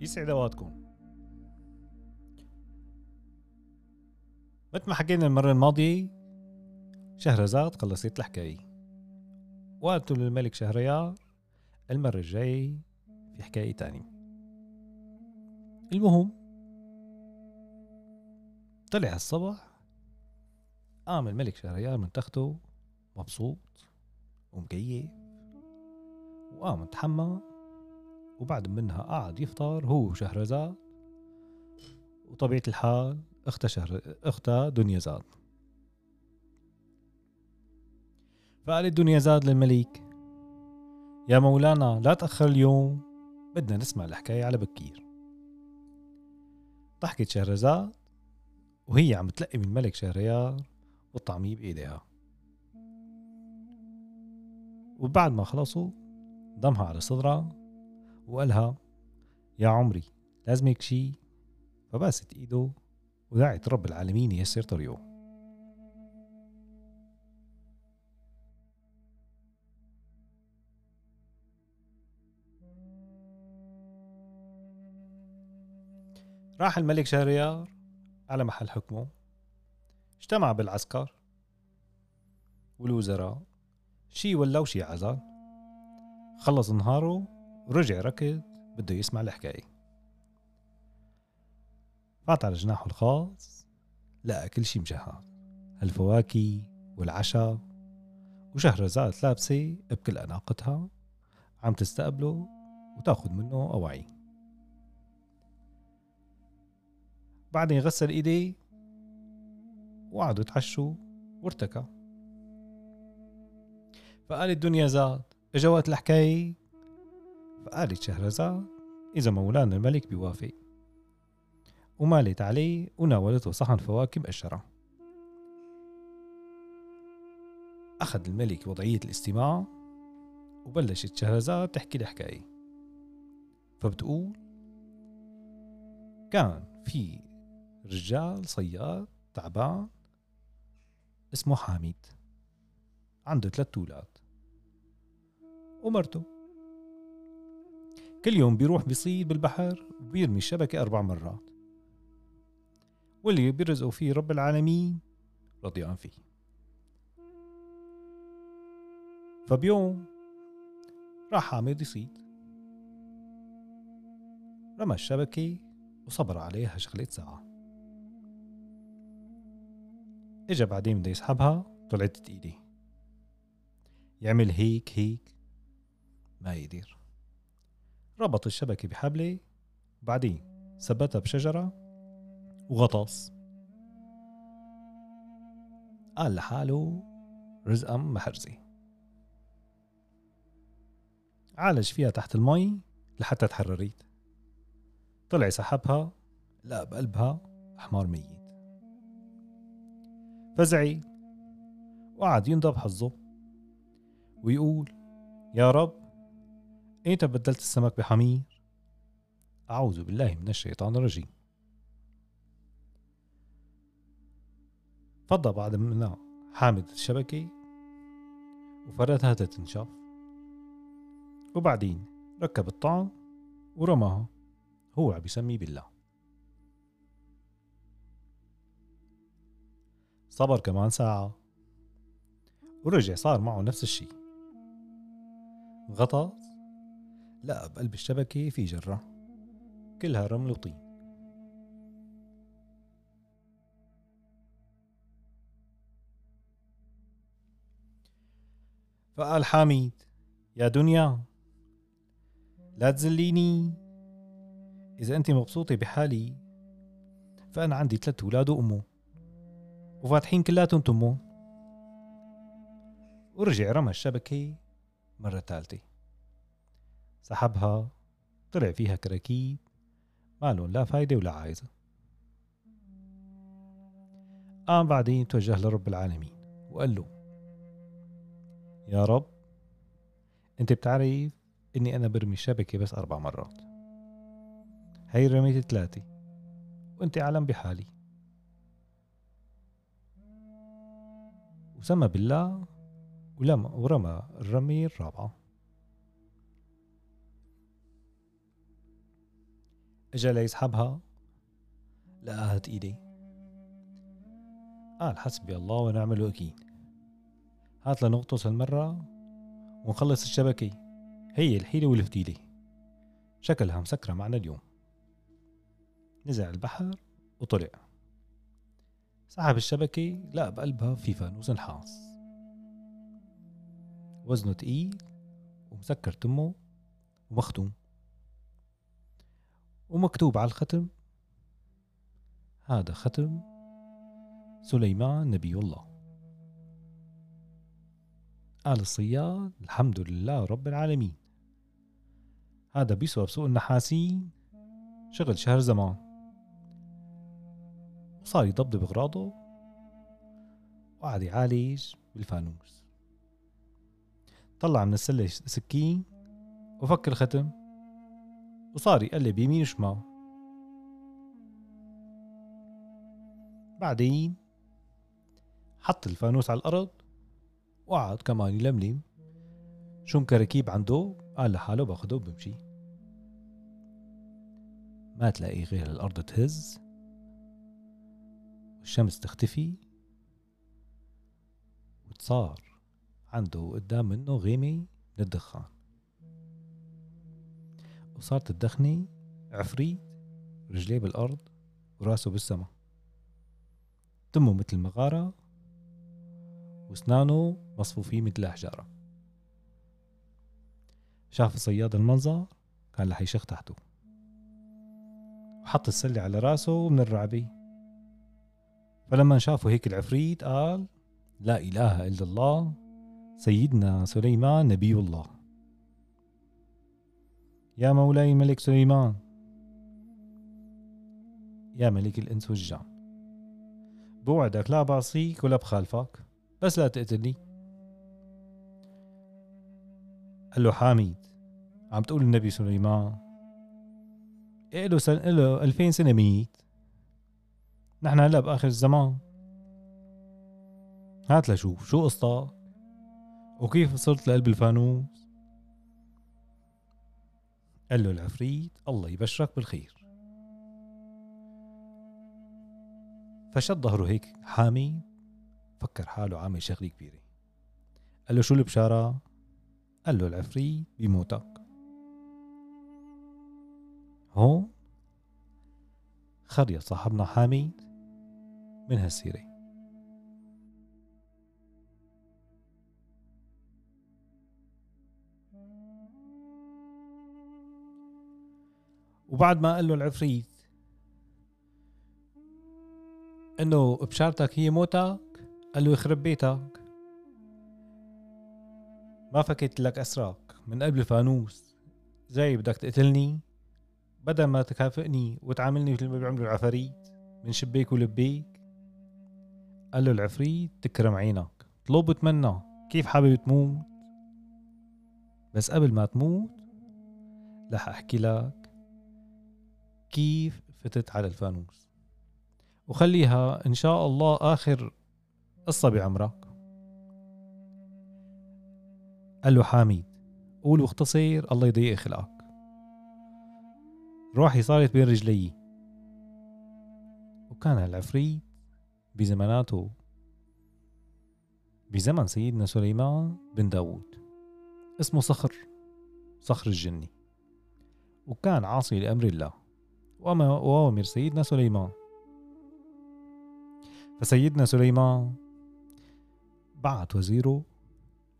يسعد أوقاتكم. مثل ما حكينا المرة الماضية شهرزاد خلصت الحكاية وقالت للملك شهريار المرة الجاية في حكاية تانية. المهم طلع الصبح قام الملك شهريار من تخته مبسوط ومكيف وقام تحمى. وبعد منها قعد يفطر هو وشهرزاد. وطبيعة الحال اختها شهر اختها دنيا زاد. فقالت دنيا زاد للملك يا مولانا لا تأخر اليوم بدنا نسمع الحكاية على بكير. ضحكت شهرزاد وهي عم تلقي من الملك شهريار والطعمية بإيديها وبعد ما خلصوا ضمها على صدرها وقالها يا عمري لازمك شي. فباست إيده ودعت رب العالمين ييسر طريقه راح الملك شهريار على محل حكمه اجتمع بالعسكر والوزراء شي ولا وشي عزل خلص نهاره ورجع ركض بده يسمع الحكاية. فات على جناحه الخاص لقى كل شي مجهز. الفواكه والعشاء وشهرزاد لابسة بكل أناقتها عم تستقبله وتاخد منه أواعي. بعدين غسل ايديه وقعدوا يتعشوا وارتكى فقال الدنيا زاد اجا وقت الحكاية فقالت شهرزاد إذا مولانا الملك بيوافق ومالت عليه وناولته صحن فواكه مقشرة أخذ الملك وضعية الاستماع وبلشت شهرزاد تحكي الحكاية. فبتقول كان في رجال صياد تعبان اسمه حامد عنده ثلاث أولاد. ومرته. كل يوم بيروح بيصيد بالبحر وبيرمي الشبكة أربع مرات. واللي بيرزقوا فيه رب العالمين رضيان فيه. فبيوم راح حامد يصيد. رمى الشبكة وصبر عليها شغلة ساعة. إجا بعدين بده يسحبها طلعت إيدي. يعمل هيك هيك ما يقدر ربط الشبكة بحبلة بعدين ثبتها بشجرة وغطس قال لحاله رزقا محرزة عالج فيها تحت المي لحتى تحررت طلع سحبها لا بقلبها حمار ميت. فزعل وقعد ينضب حظه ويقول يا رب ايمتى بدلت السمك بحمير؟ أعوذ بالله من الشيطان الرجيم. فضى بعد منها حامد الشبكة وفردها تتنشف وبعدين ركب الطعم ورماها هو عم بيسمي بالله. صبر كمان ساعة. ورجع صار معه نفس الشي غطس لقى بقلب الشبكة في جرة. كلها رمل وطين. فقال حامد يا دنيا لا تزليني إذا أنت مبسوطة بحالي فأنا عندي ثلاث أولاد وأمه وفاتحين كلاتهم تمون ورجع رمى الشبكة مرة ثالثة. سحبها طلع فيها كراكيب. مالهم لا فايدة ولا عايزة. قام بعدين توجه لرب العالمين وقال له يا رب أنت بتعرف إني أنا برمي الشبكة بس أربع مرات. هي رميت ثلاثة وأنت أعلم بحالي. وسمى بالله ولما ورمى الرمية الرابعة. إجا ليسحبها؟ لقاها تقيلة قال حسبي الله ونعم الوكيل. هات لنغطس هالمرة ونخلص الشبكة. هي الحيلة والفتيلة شكلها مسكرة معنا اليوم. نزع البحر وطلع. سحب الشبكة لقى بقلبها في فانوس نحاس وزنه تقيل ومسكر تمه ومختوم. ومكتوب على الختم. هذا ختم سليمان نبي الله. قال الصياد الحمد لله رب العالمين. هذا بيسوى بسوق النحاسين. شغل شهر زمان. وصار يضبضب اغراضه وقعد يعالج بالفانوس. طلع من السلة سكين. وفك الختم. وصار يقلب يمين وشمال. بعدين حط الفانوس على الأرض وقعد كمان يلملم. شو كركيب عنده؟ قال لحاله باخده وبمشي. ما تلاقي غير الأرض تهز والشمس تختفي وتصار عنده قدام منه غيمة من الدخان وصارت الدخنة عفريت رجليه بالأرض وراسه بالسما. تمه مثل مغارة واسنانه مصفوفين مثل الحجارة شاف الصياد المنظر كان رح يشخ تحته. وحط السلة على راسه من الرعبة فلما شافه هيك العفريت قال لا إله إلا الله سيدنا سليمان نبي الله. يا مولاي الملك سليمان. يا ملك الإنس والجان. بوعدك لا بعصيك ولا بخالفك بس لا تقتلني قال له حامد عم تقول النبي سليمان. له سن... له 2000 سنة ميت. نحن هلا بآخر الزمان. هات لشوف شو قصتك؟ وكيف صرت لقلب الفانوس؟ قال له العفريت الله يبشرك بالخير. فشد ظهره هيك حامي فكر حاله عامل شغلة كبيرة. قال له شو البشارة؟ قال له العفريت بيموتك هون خريط صاحبنا حامد من هالسيرة. وبعد ما قال له العفريت إنه بشارتك هي موتك قال له يخرب بيتك. ما فكيت لك أسراك من قبل الفانوس جاي بدك تقتلني؟ بدل ما تكافئني وتعاملني مثل ما بيعملوا العفاريت من شبيك ولبيك. قال له العفريت تكرم عينك طلب وتمنى كيف حابب تموت؟ بس قبل ما تموت رح أحكي لك كيف فتت على الفانوس. وخليها إن شاء الله آخر قصة بعمرك. قال له حامد قول واختصر الله يضيق خلقك. روحي صارت بين رجلي. وكان العفريت بزماناته بزمن سيدنا سليمان بن داود اسمه صخر صخر الجني. وكان عاصي لأمر الله. وأوامر سيدنا سليمان. فسيدنا سليمان بعت وزيره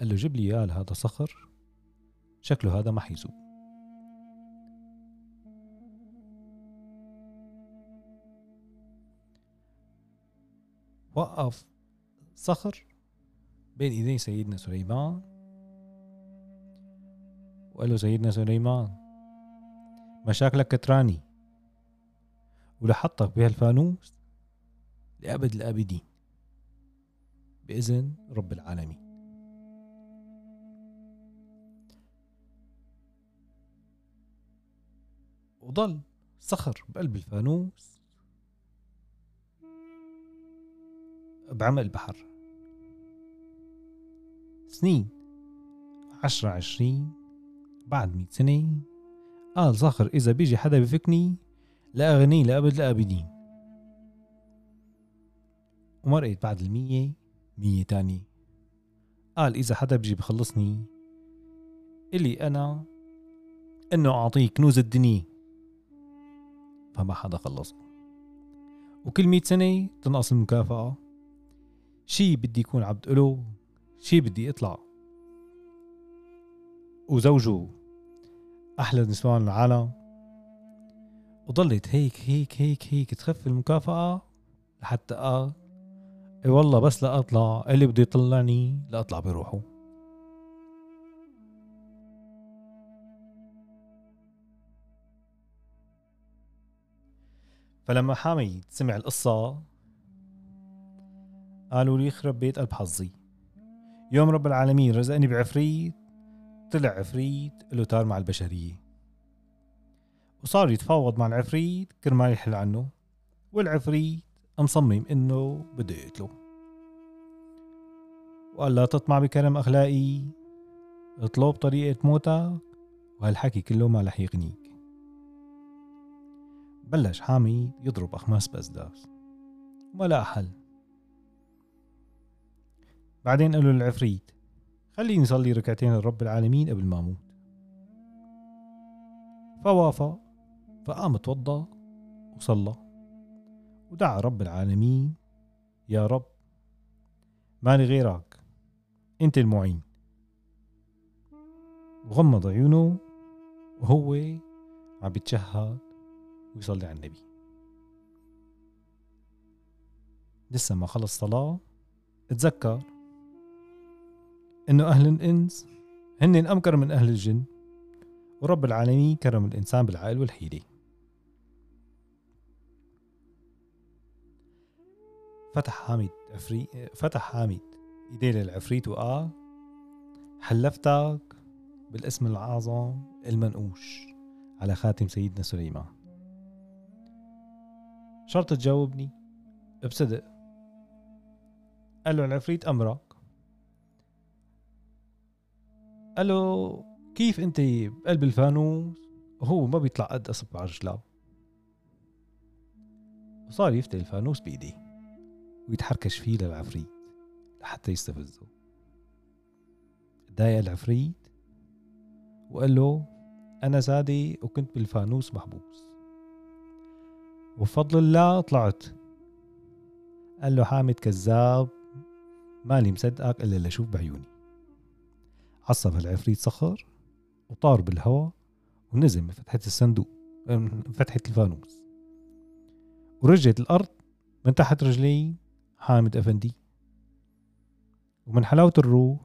قال له جيب لي اياه هذا صخر شكله هذا ما حيزوب وقف صخر بين إيدي سيدنا سليمان. وقال له سيدنا سليمان مشاكلك كتراني. ولحطك بهالفانوس لأبد الآبدين. بإذن رب العالمين. وضل صخر بقلب الفانوس بعمق البحر. سنين عشرة عشرين بعد مئة سنة. قال صخر إذا بيجي حدا بفكني لا أغني لأبد الآبدين ومرقت بعد المية مية تاني قال إذا حدا بيجي بخلصني إلي أنا إنه أعطيه كنوز الدنيا. فما حدا خلصه وكل مئة سنة تنقص المكافأة. شي بدي يكون عبد إله شي بدي اطلع وزوجه أحلى نسوان العالم. وضلت هيك هيك هيك هيك تخف المكافأة لحتى قال إي والله بس لاطلع اللي بده يطلعني لاطلع بروحه. فلما حامد سمع القصة قالوا لي يخرب بيت قلب حظي. يوم رب العالمين رزقني بعفريت طلع عفريت له تار مع البشرية. وصار يتفاوض مع العفريت كرمال يحل عنه والعفريت مصمم إنه بده يقتله. وقال لا تطمع بكرم اخلاقي اطلب طريقة موتك وهالحكي كله ما رح يغنيك. بلش حامي يضرب أخماس بأسداس وما لقى حل. بعدين قالوا للعفريت خليني نصلي ركعتين لرب العالمين قبل ما أموت. فوافق فقام توضى وصلى. ودعا رب العالمين يا رب مالي غيرك أنت المعين. وغمض عيونه وهو عم بيتشهد ويصلي على النبي. لسه ما خلص صلاة اتذكر إنه أهل الإنس هن امكر من أهل الجن ورب العالمين كرم الإنسان بالعقل والحيلة. فتح حامد عفري فتح حامد ايديه للعفريت وقال حلفتك بالاسم الأعظم المنقوش على خاتم سيدنا سليمان. شرط تجاوبني؟ بصدق قال له العفريت أمرك. قال له كيف أنت بقلب الفانوس؟ وهو ما بيطلع قد أصبع رجله وصار يفتح الفانوس بإيديه. ويتحركش فيه للعفريت لحتى يستفزه. ضايق العفريت وقال له أنا زادي وكنت بالفانوس محبوس. وبفضل الله طلعت. قال له حامد كذاب ماني مصدقك إلا لشوف بعيوني. عصب العفريت صخر وطار بالهواء ونزل من فتحة الصندوق من فتحة الفانوس. ورجت الأرض من تحت رجلي حامد أفندي. ومن حلاوة الروح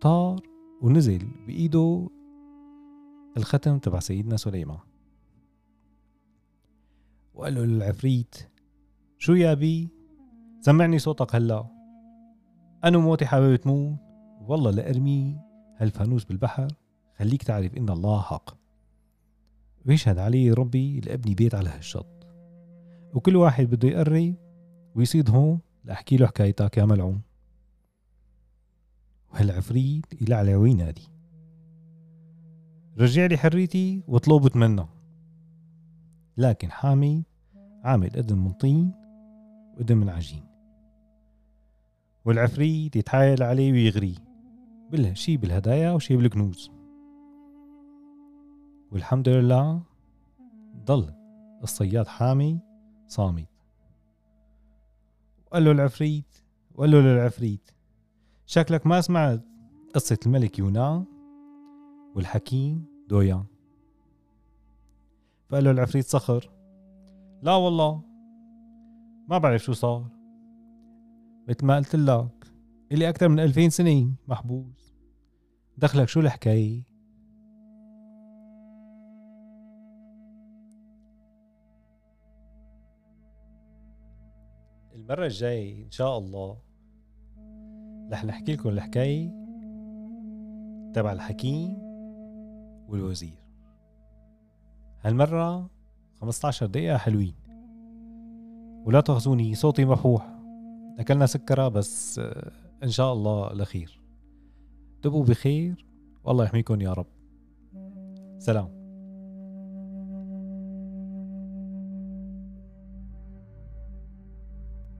طار ونزل بإيده الختم تبع سيدنا سليمان. وقال له للعفريت شو يا بي سمعني صوتك هلأ. أنا موتي حابب تموت. والله لأرمي هالفانوس بالبحر. خليك تعرف إن الله حق. ويشهد علي ربي لأبني بيت على هالشط. وكل واحد بده يقرب ويصيد هون لأحكي له حكايتك يا ملعون وهالعفريت يلعلع وينادي رجع لي حريتي وطلبت منه. لكن حامي عامل قدم من طين وقدم من عجين. والعفريت يتحايل عليه ويغريه بله شي بالهدايا وشي بالكنوز. والحمد لله ضل الصياد حامي صامت. وقال له العفريت. وقال له للعفريت. شكلك ما سمعت قصة الملك يونان والحكيم دويان. فقال له العفريت صخر. لا والله ما بعرف شو صار. مثل ما قلت لك إلي أكثر من ألفين سنة محبوس دخلك شو الحكاية؟ المرة الجاي إن شاء الله رح نحكي لكم الحكاية تبع الحكيم والوزير. هالمرة 15 دقيقة حلوين. ولا تخزوني صوتي مفوح. أكلنا سكرة بس إن شاء الله لخير. تبقوا بخير والله يحميكم يا رب. سلام.